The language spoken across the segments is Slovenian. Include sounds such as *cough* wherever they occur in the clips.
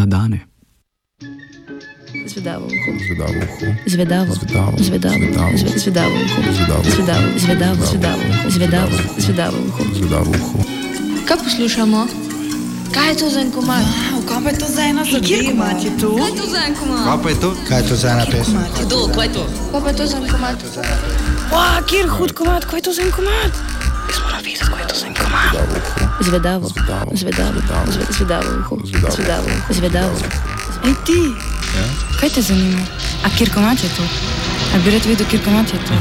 zadane. Zvedavo uho. Zvedavo uho. Zvedavo. Zvedavo. Zvedavo. Zvedavo. Zve- Zvedavo uho. Zvedavo. Zvedavo. Zvedavo. Zvedavo. Uho. Zvedavo uho. Kaj poslušamo? Kaj je to za en komad? Wow, kaj pa je to za ena zadeva? je to? Kaj je to za en komad? Kaj pa je to? Kaj je to za ena pesem? Kdo, kaj je to? Kaj pa je to za en komad? Wow, kjer hud komad, kaj je to za en komad? Zvedavo. Zvedavo. Zvedavo. Zve- Zvedavo. Zvedavo. Zvedavo. Ej ti, kaj te zanima? A kjer komad je to? A bi rad vedel, kjer komad je to?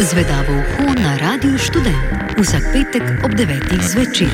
Zvedavo uho na Radiu Študent. Vsak petek ob 9. zvečer.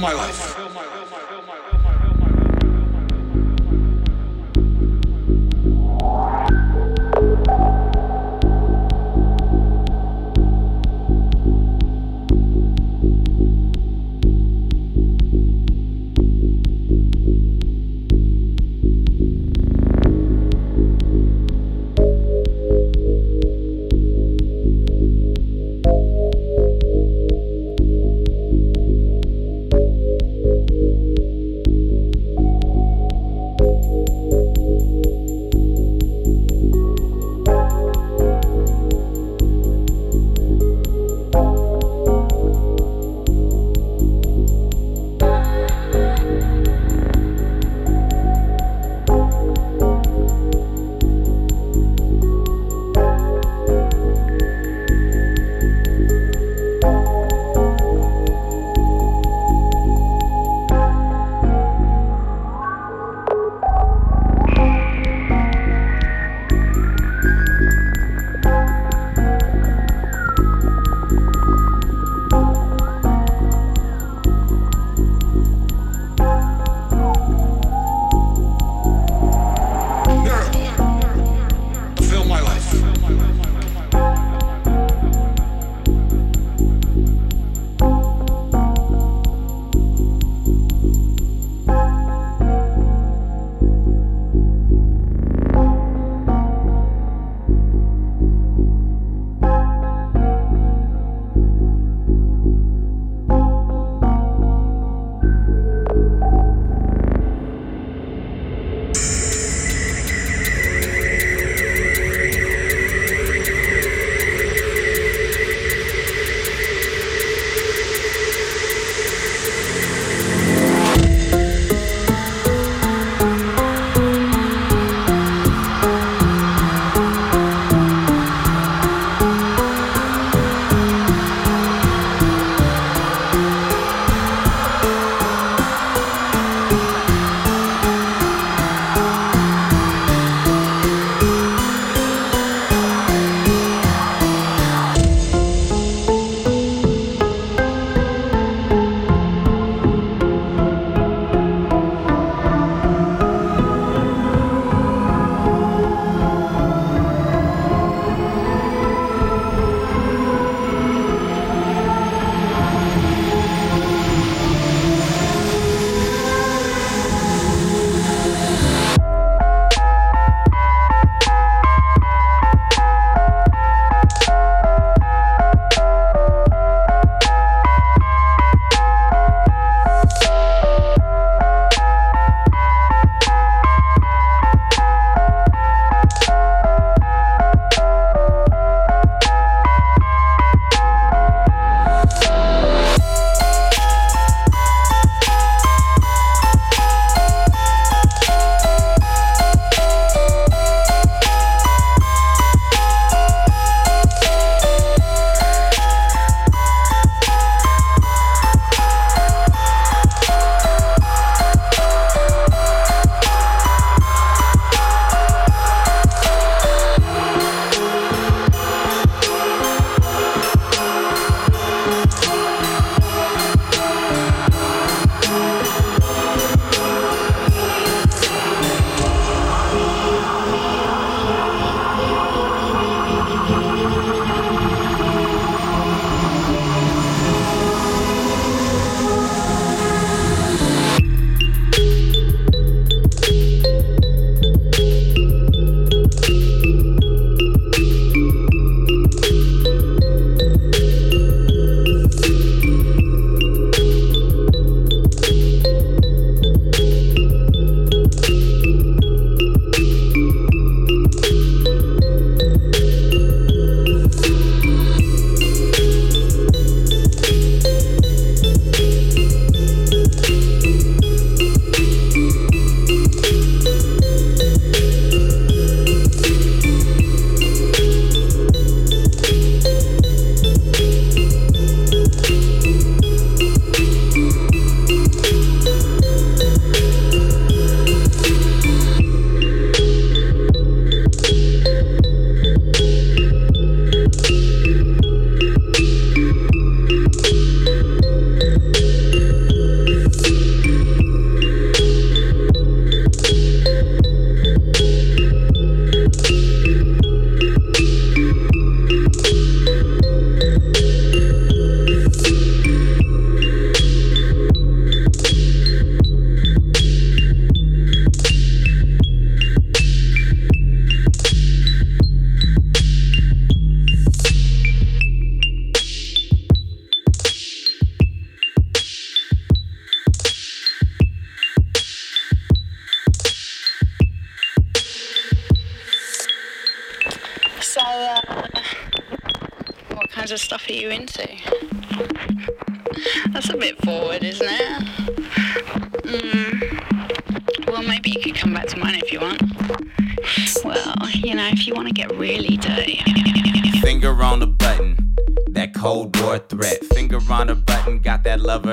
My life.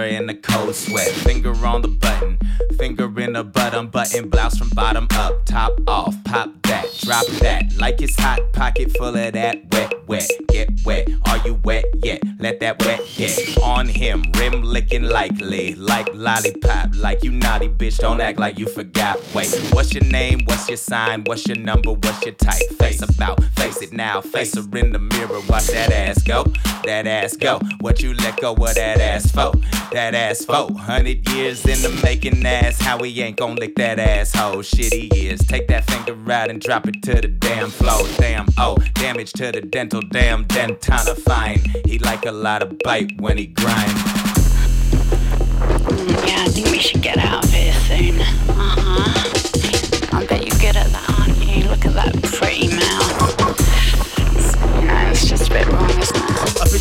In the cold sweat. Finger on the button, finger in the button, button blouse from bottom up, top off, pop that, drop that. Like it's hot, pocket full of that wet, wet. Get wet, you wet yet? Let that wet get on him, rim licking likely, like lollipop, like you naughty bitch. Don't act like you forgot. Wait, what's your name? What's your sign? What's your number? What's your type? Face about, face it now, face her in the mirror, watch that ass go, that ass go. What you let go of that ass for? That ass for hundred years in the making ass. How we ain't gon' lick that asshole? Shit he is. Take that finger out and drop it to the damn floor. Damn oh, damage to the dental. Damn dentana fine. He like a lot of bite when he grind. Mm, yeah, I think we should get out of here soon. Uh huh. I bet you're good at that, aren't you? Look at that pretty mouth. You know, it's just a bit wrong,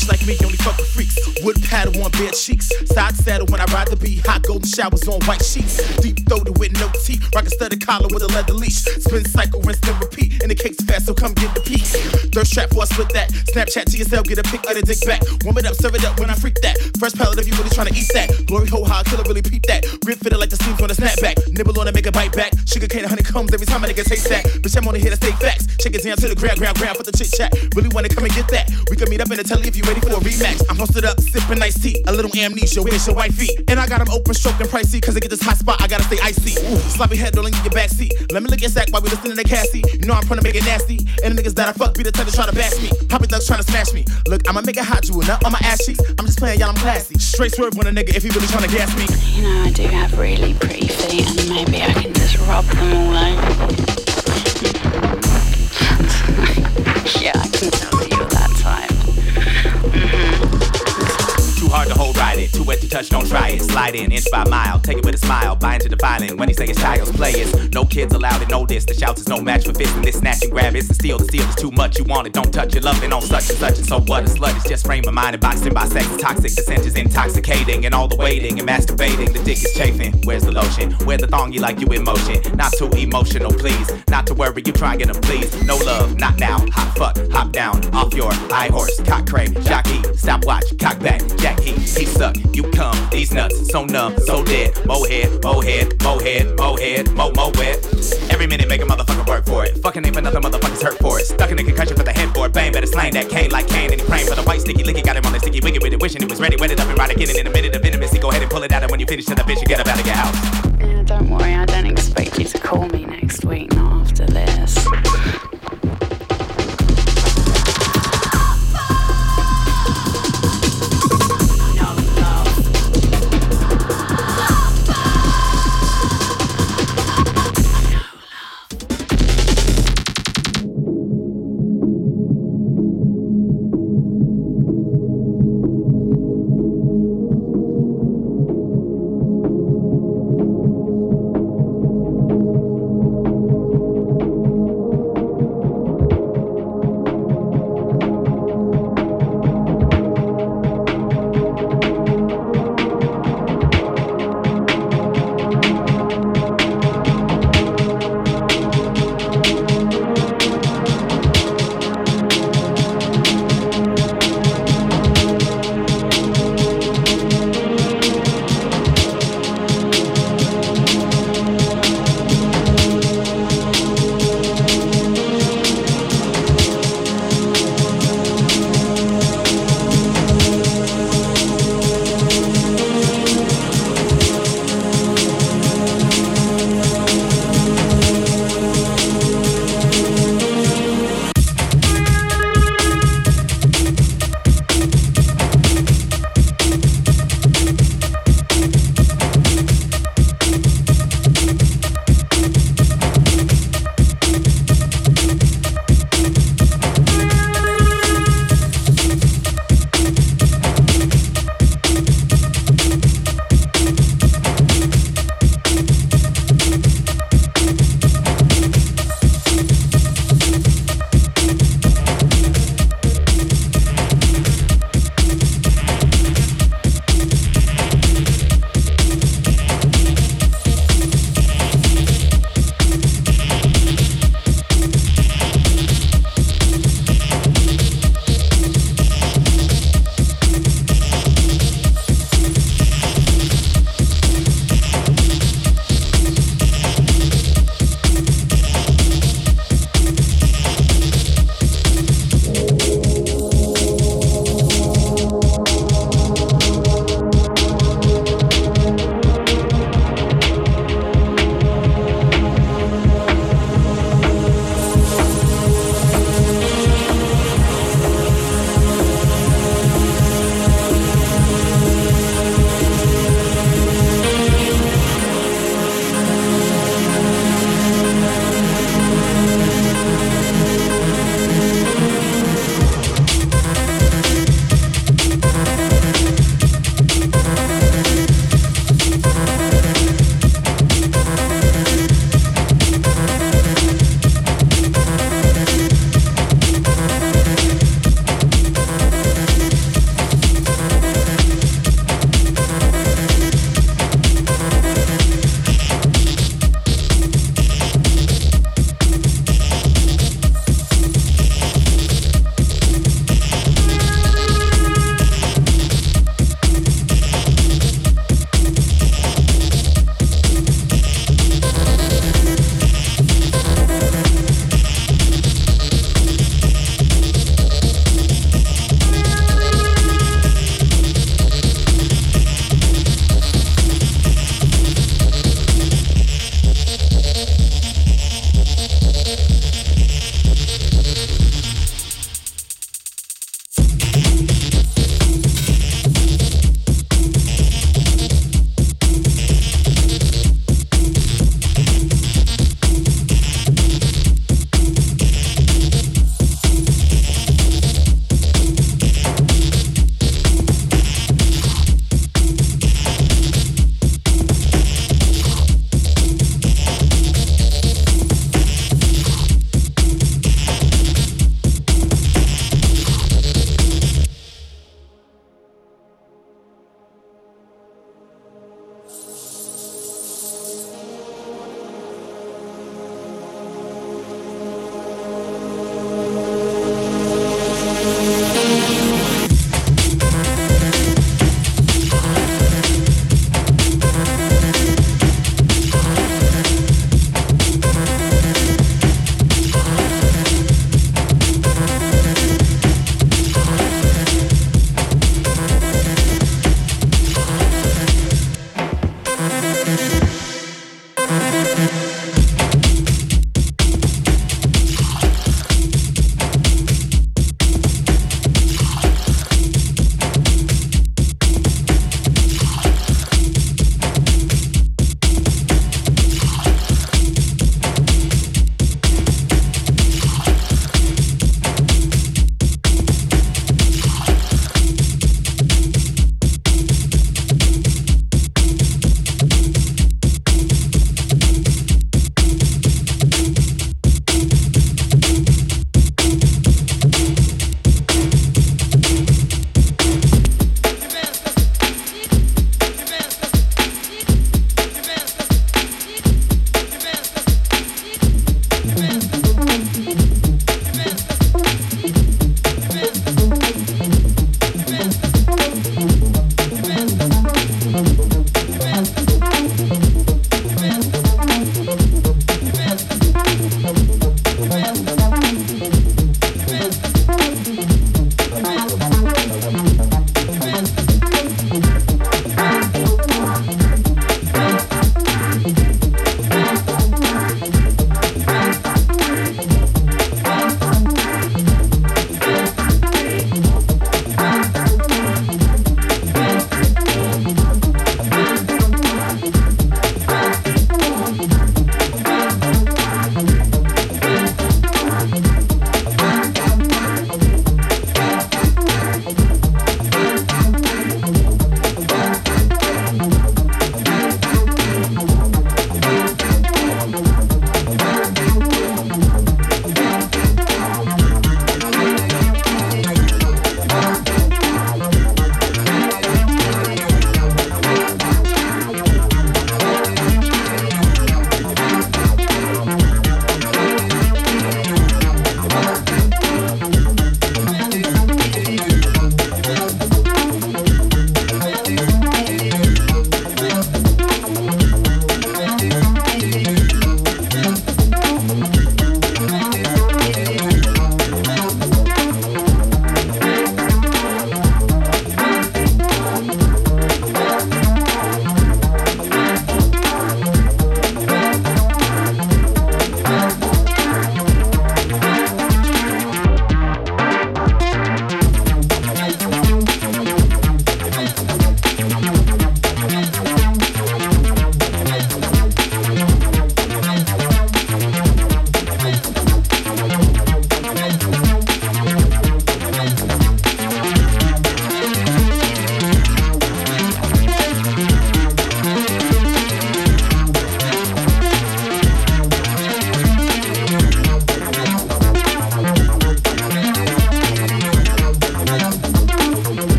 bitch like me only fuck with freaks. Wood paddle on bare cheeks. Side saddle when I ride the beat. Hot golden showers on white sheets. Deep throated with no teeth. Rock a studded collar with a leather leash. Spin cycle, rinse and repeat. And the cake's fast, so come get the piece. Thirst trap for a split that. Snapchat to yourself, get a pic, of a dick back. Warm it up, serve it up when I freak that. Fresh palate if you really tryna eat that. Glory hole high, killer really peep that. Grip fitted like the seams on a snapback. Nibble on it, make a bite back. Sugar cane and honeycombs every time a nigga taste that. Bitch, I'm only here to stay facts. Shake it down to the ground, ground, ground for the chit chat. Really wanna come and get that. We can meet up in the telly if you ready for a rematch. I'm posted up, sipping iced tea. A little amnesia, where's your white feet? And I got them open, stroking and pricey. Cause I get this hot spot, I gotta stay icy. Ooh, sloppy head rolling in your backseat. Let me look at sack while we listening to Cassie. You know I'm trying to make it nasty. And the niggas that I fuck be the type to try to bash me. Poppy thugs trying to smash me. Look, I'ma make it hot jewel, not on my ass cheeks. I'm just playing, y'all, I'm classy. Straight swerve on a nigga if he really trying to gas me. You know, I do have really pretty feet, and maybe I can just problem *laughs* yeah, I can tell you that time. Mm-hmm hard to hold, ride it. Too wet to touch, don't try it. Slide in, inch by mile. Take it with a smile. Buy into the violin. When he say it's child's play, it's no kids allowed to know this. The shouts is no match for fisting. This snatch and grab is the steal. The steal is too much. You want it, don't touch it. Loving on such and such and so what? A slut is just frame of mind and boxing by sex. Toxic. The scent is intoxicating. And all the waiting and masturbating. The dick is chafing. Where's the lotion? Where the thong you like you in motion? Not too emotional, please. Not to worry, you trying to please. No love, not now. Hot fuck, hop down. Off your high horse. Cock crane, jockey. Stop watch, cock back. Jack he, he suck. You come. These nuts, so numb, so dead. Mo head, mo head, mo mo wet. Every minute make a motherfucker work for it. Fucking ain't for nothing, motherfuckers hurt for it. Stuck in a concussion for the headboard. Bang, better slang that cane like cane. And he praying for the white sticky licky. Got him on the sticky wicked with it. Wishing it was ready. Wet it up and ride again. And in a minute of intimacy, go ahead and pull it out. And when you finish to the bitch, you get up out of your house. Yeah, don't worry, I don't expect you to call me next week, not after this.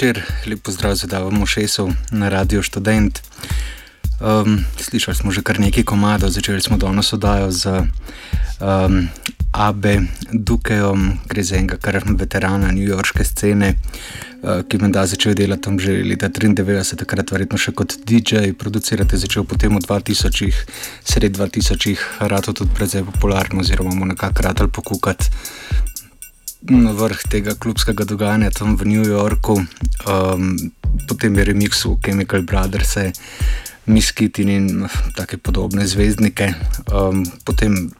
Večer, lep pozdrav za Davo Šesov na Radio Student. Um, slišali smo že kar nekaj komadov, začeli smo danes oddajo z um, Abe Dukejem, gre za enega kar veterana newyorške scene, uh, ki me da začel delati tam že leta 93, takrat verjetno še kot DJ, producirati začel potem v 2000-ih, sred 2000-ih, rado tudi precej popularno, oziroma mu nekako rad ali pokukati vrh tega klubskega dogajanja tam v New Yorku, um, potem je remix v Chemical Brothers, Miskitin in tako podobne zvezdnike. Um, potem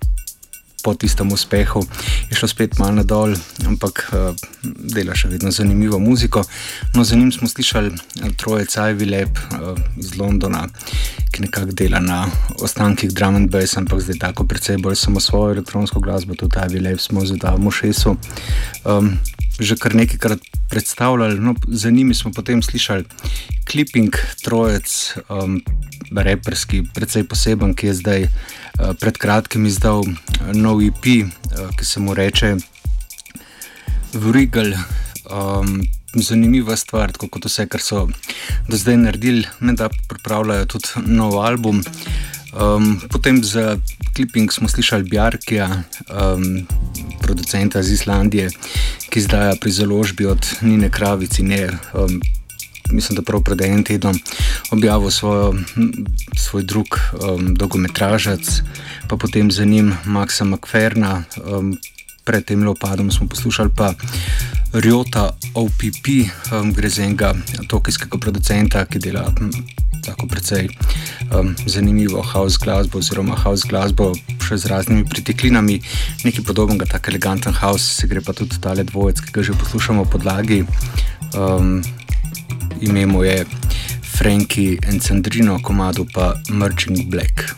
po tistem uspehu je šlo spet malo nadol, ampak uh, dela še vedno zanimivo muziko. No, za njim smo slišali troje Cajvi Lep uh, iz Londona, ki nekako dela na ostankih drum and bass, ampak zdaj tako precej bolj samo svojo elektronsko glasbo, tudi Cajvi Lep smo zdaj v Mošesu. Um, Že kar nekajkrat predstavljali, no, za njimi smo potem slišali clipping trojec, um, reperski, precej poseben, ki je zdaj uh, pred kratkim izdal uh, nov EP, uh, ki se mu reče Vrigel. Um, zanimiva stvar, tako kot vse, kar so do zdaj naredili, ne da pripravljajo tudi nov album. Um, potem za clipping smo slišali Bjarkija, um, producenta iz Islandije, ki zdaj pri založbi od Nine Kravici. Ne, um, mislim, da prav pred enim tednom objavil svojo, svoj drug um, dolgometražec, pa potem za njim Maxa McFerna. Um, pred tem lopadom smo poslušali pa Rjota OPP, um, gre za enega tokijskega producenta, ki dela. Tako precej um, zanimivo house glasbo, oziroma house glasbo, še z raznimi pritiklinami, nekaj podobnega, tako eleganten house, se gre pa tudi tale dvojec, ki ga že poslušamo podlagi. Um, ime mu je Frankie Encendrino, komado pa Merching Black.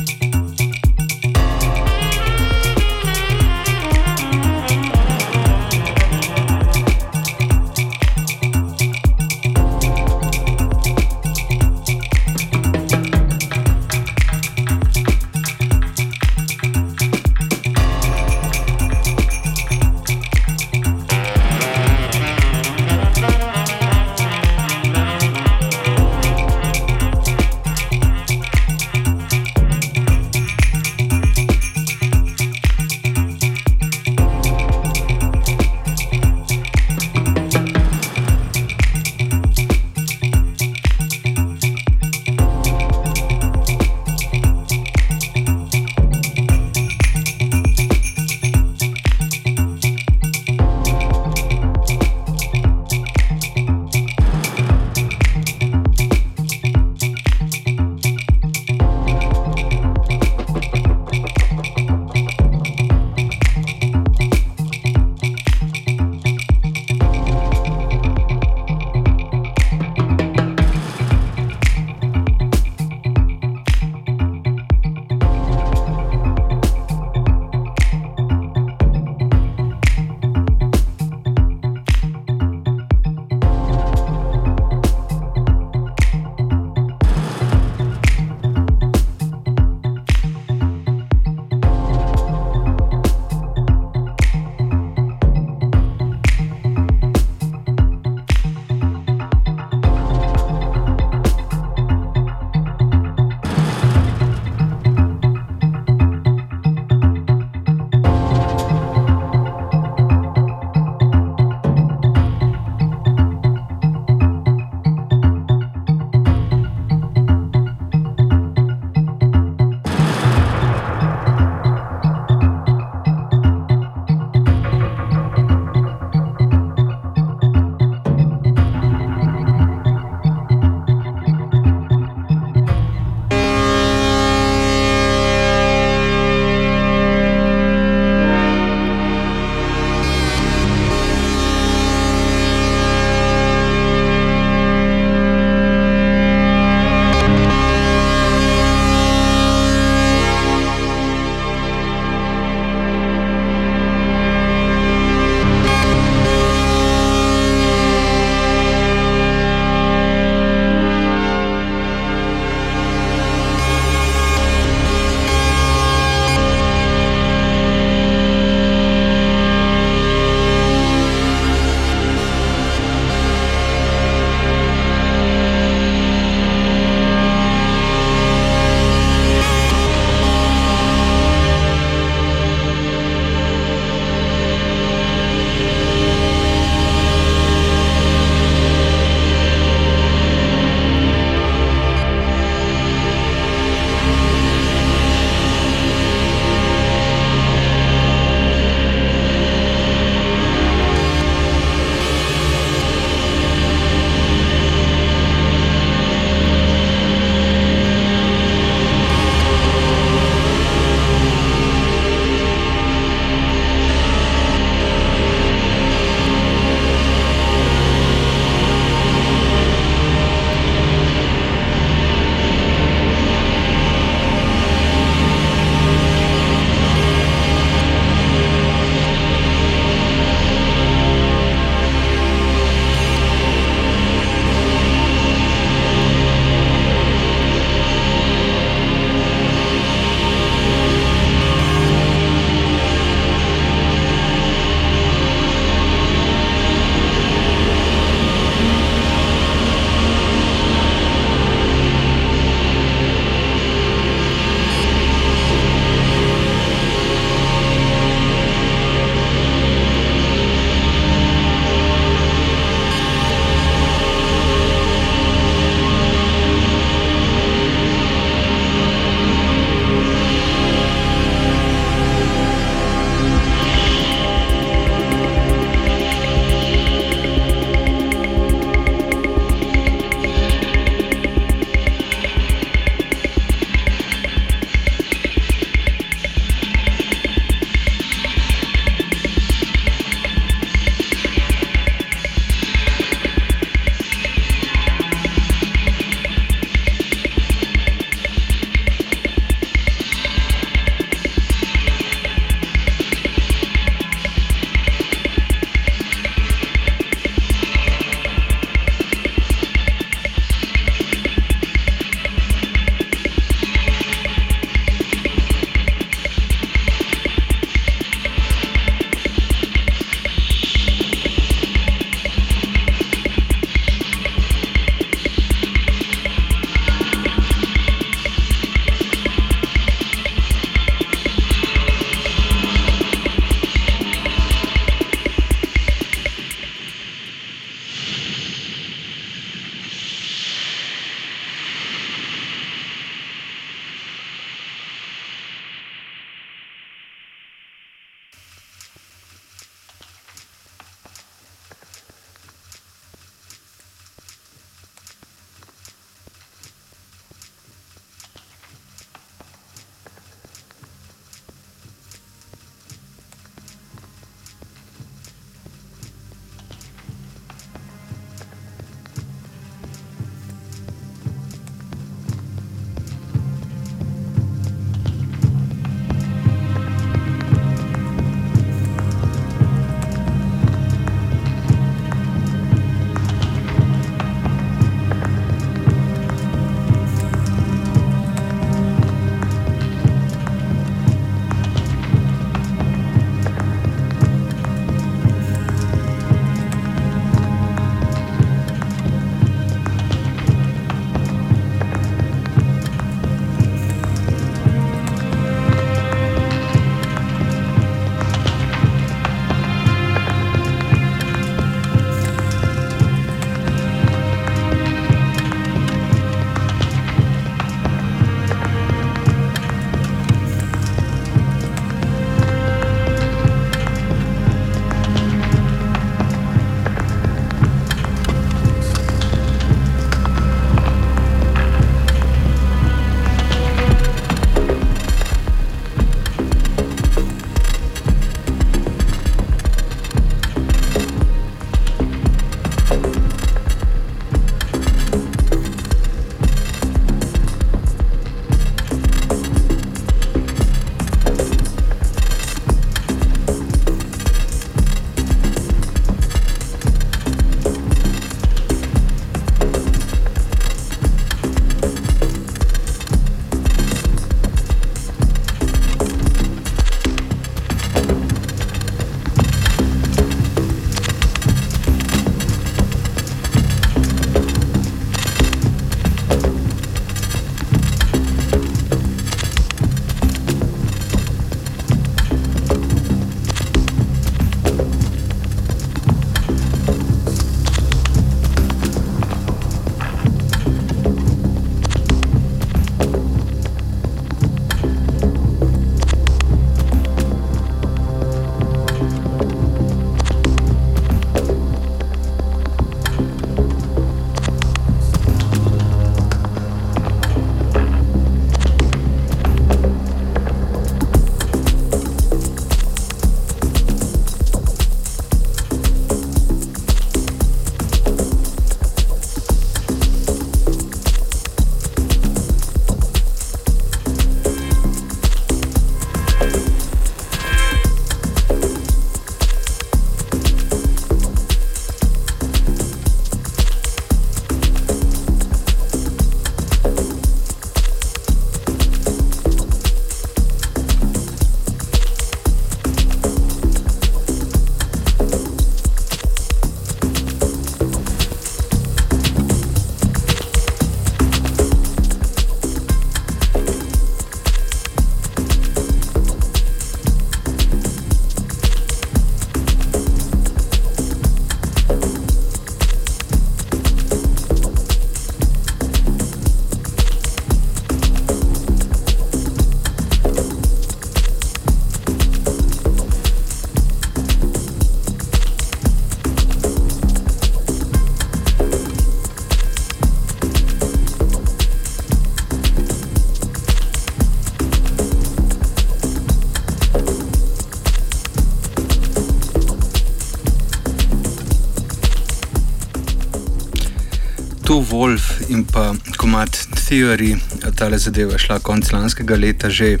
To Wolf in pa komat Theory, ta le zadeva je šla konec lanskega leta že.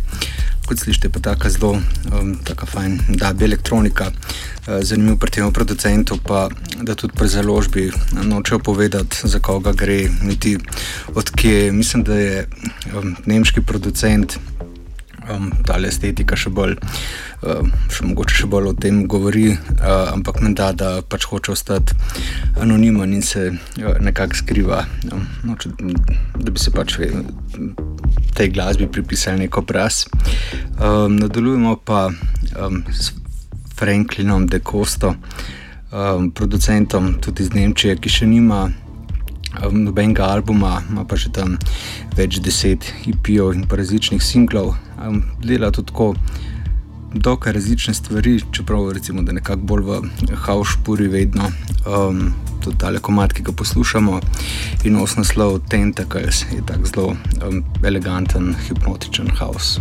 Kot slišite, pa tako zelo, um, tako fajn, da bi elektronika. Uh, zanimivo pri tem producentu, pa da tudi pri založbi nočejo povedati, za koga gre, niti odkje. Mislim, da je um, nemški producent um, ta estetika še bolj, uh, še mogoče še bolj o tem govori, uh, ampak menda, da pač hoče ostati anonimen in se uh, nekako skriva, um, noče, da bi se pač tej glasbi pripisali neko obraz. Um, nadaljujemo pa um, s Franklinom De Costo, um, producentom tudi iz Nemčije, ki še nima nobenega albuma, ima pa že tam več deset IP-ov in pa različnih singlov. Dela tudi tako dokaj različne stvari, čeprav recimo, da nekako bolj v haušpuri vedno. Um, tudi tale komat, ki ga poslušamo in osnoslov Tentacles je tak zelo um, eleganten, hipnotičen haus.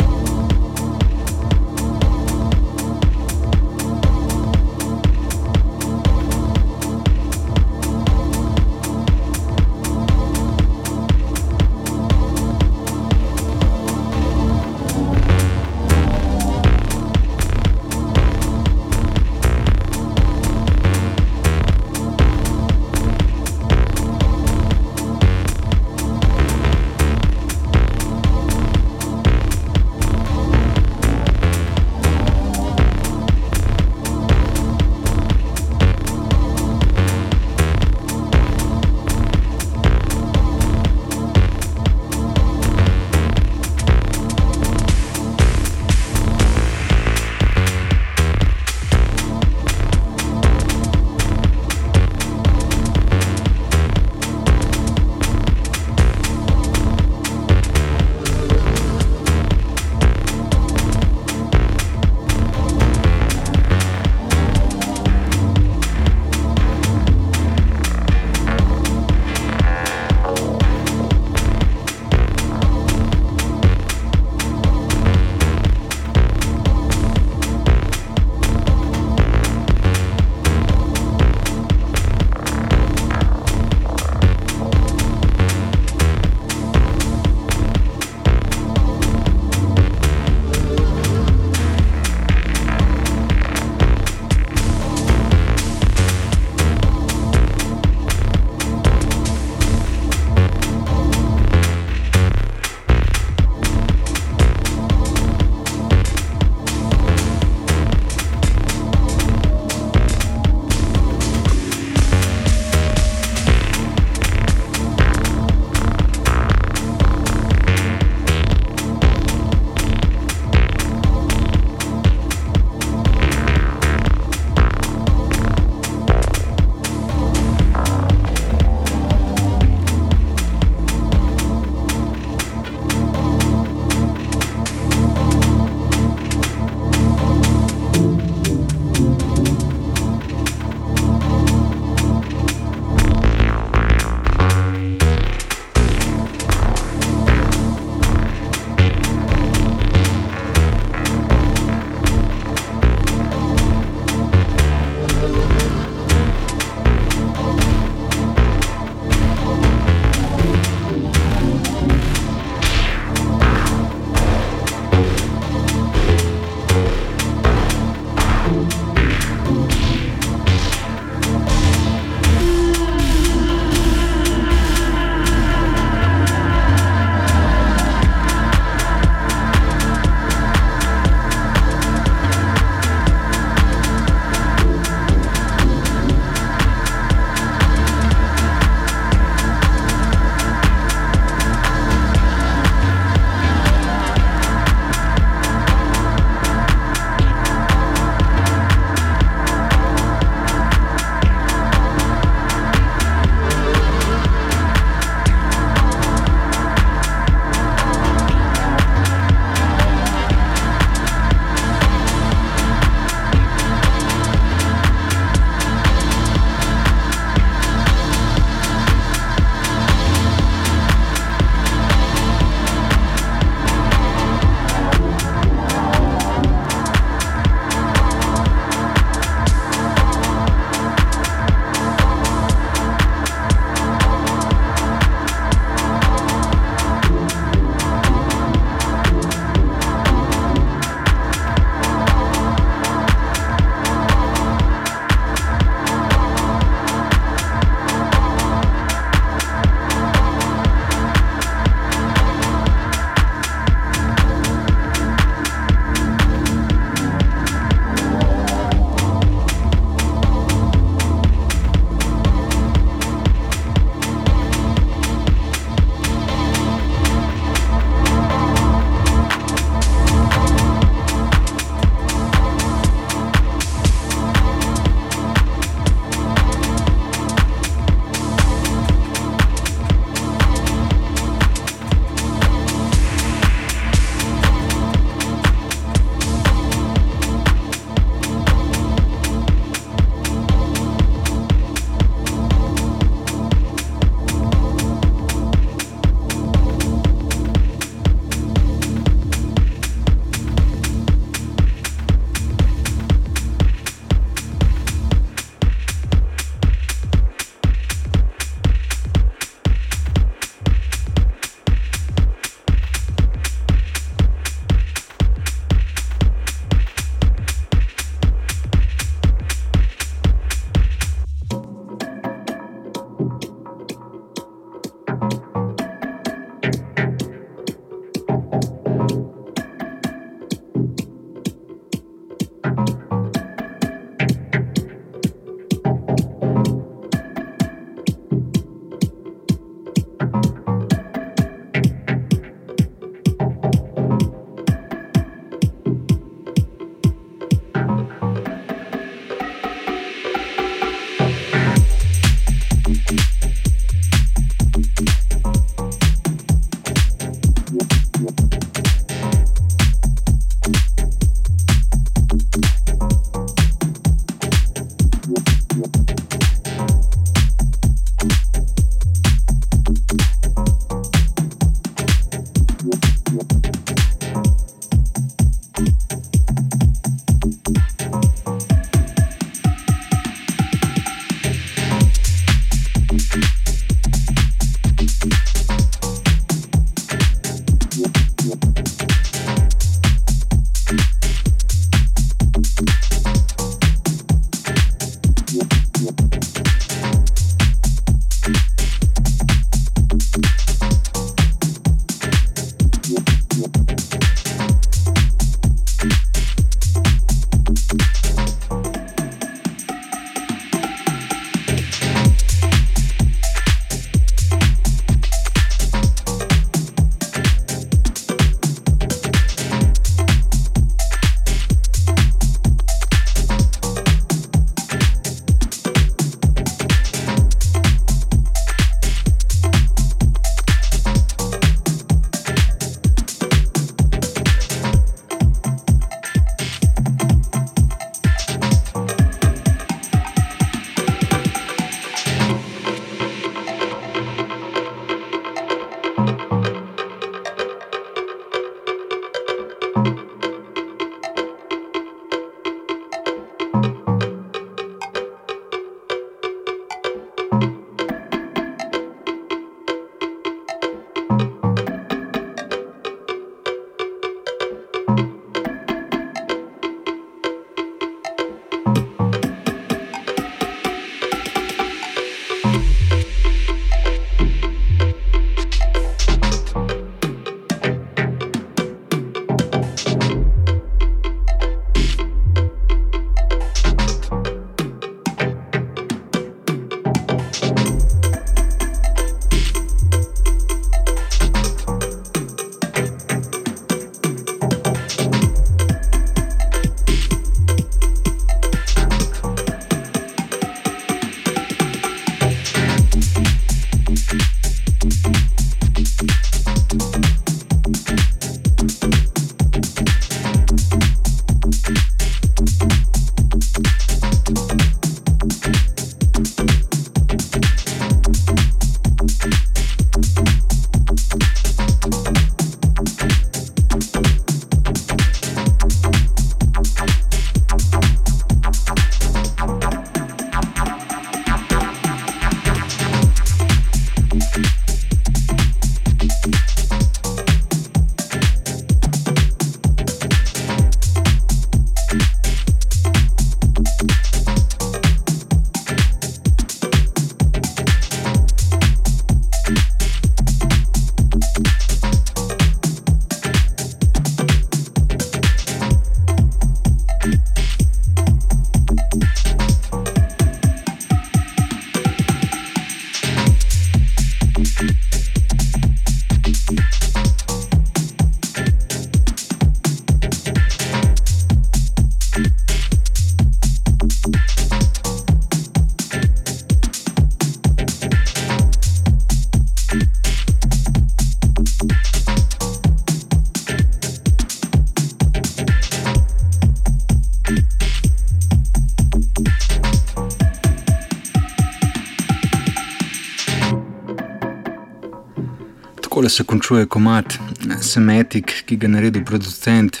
Takole se končuje komat Semetik, ki ga je naredil producent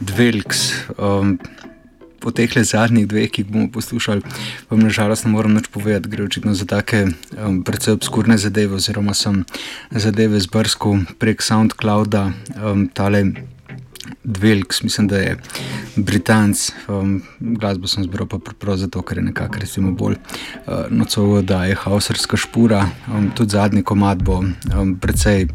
Dvelks. Um, po teh le zadnjih dveh, ki bomo poslušali, vam nažalost ne morem nič povedati. Gre očitno za take um, precej obskurne zadeve, oziroma sem zadeve zbrskal prek SoundClouda. Um, Dvelks, mislim, da je Britanc, um, glasbo sem zbral pa prav zato, ker je nekako recimo bolj uh, nocovo, da je hauserska špura. Um, tudi zadnji komad bo um, precej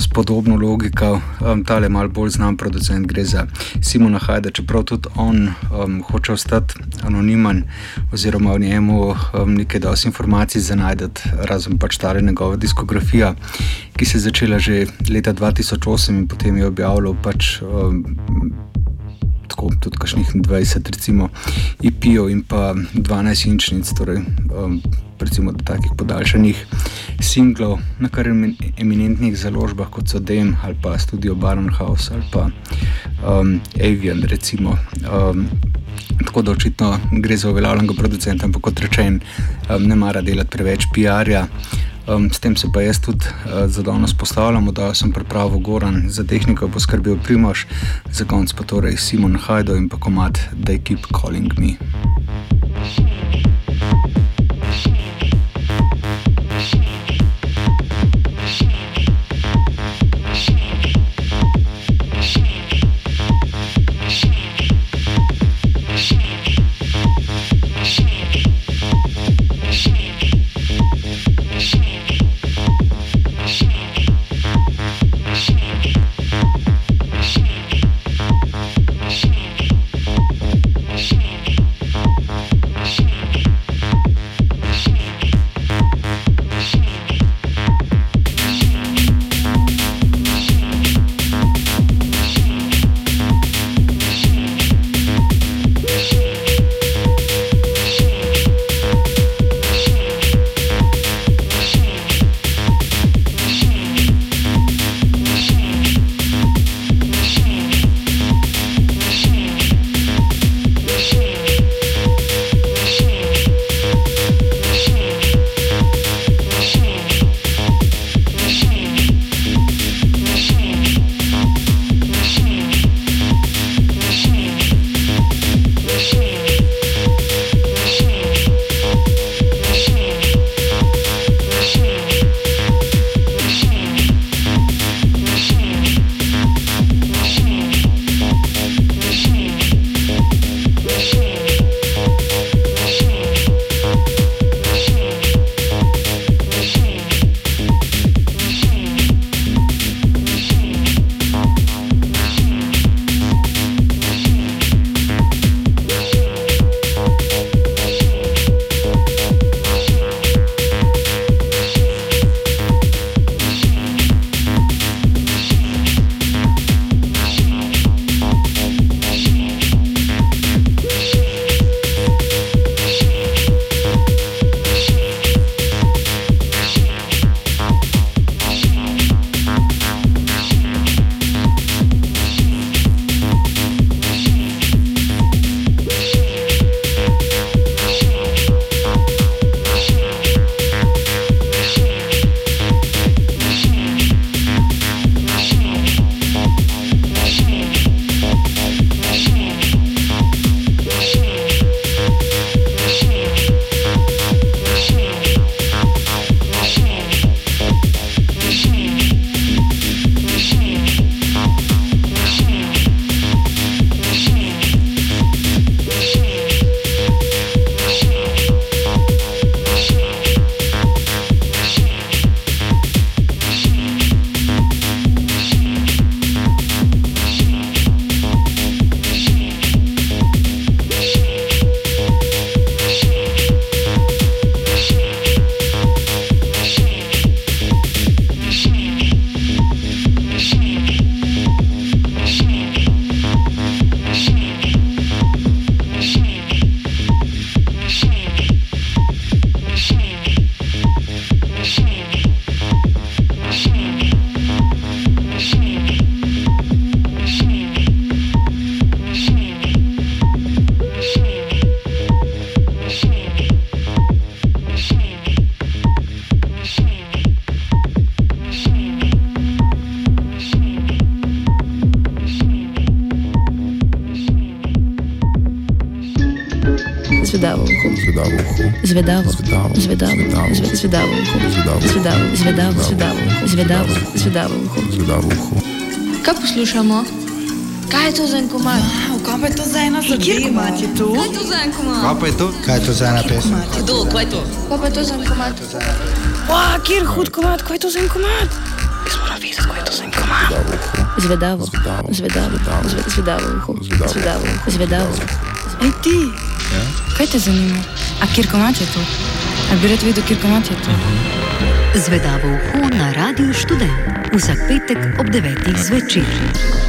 s podobno logiko. Um, Ta je mal bolj znan producent, gre za Simona Hajda, čeprav tudi on um, hoče ostati anonimen oziroma v njemu um, nekaj dosti informacij za najdete, razen pač ta njegova diskografija, ki se je začela že leta 2008 in potem je objavljal pač um, tako tudi kakšnih 20, recimo, IP-ov in pa 12 inčnic, torej um, recimo do takih podaljšanih singlov na kar eminentnih založbah, kot so Dem ali pa Studio Barnhouse ali pa um, Avian, recimo. Um, Tako da očitno gre za uveljavljenega producenta, ampak kot rečen, um, ne mara delati preveč PR-ja. Um, s tem se pa jaz tudi uh, za danes postavljam, da sem pripravil Goran, za tehniko bo skrbel Primoš, za konc pa torej Simon Hajdo in pa komat They Keep Calling Me. Zvedavo, zvedavo, zvedavo, zvedavo, zvedavo, zvedavo. Kaj poslušamo? Kaj je to za en komad? Wow, kaj pa je to za ena zadeva? Kjer komad je to? Kaj je to za en komad? Kaj pa je to? Kaj je to za ena pesem? Kdo, kaj je to? Kaj pa je to za en komad? Wow, kjer hud komad, kaj je to za en komad? Jaz moram vedeti, kaj je to za en komad. Zvedavo, zvedavo, zvedavo, zvedavo, zvedavo. Ej ti, kaj te zanima? A kjer komad je to? A bi rad vedel, kjer komad je to? Zvedavo uho na Radiu Študent vsak petek ob 9. zvečer.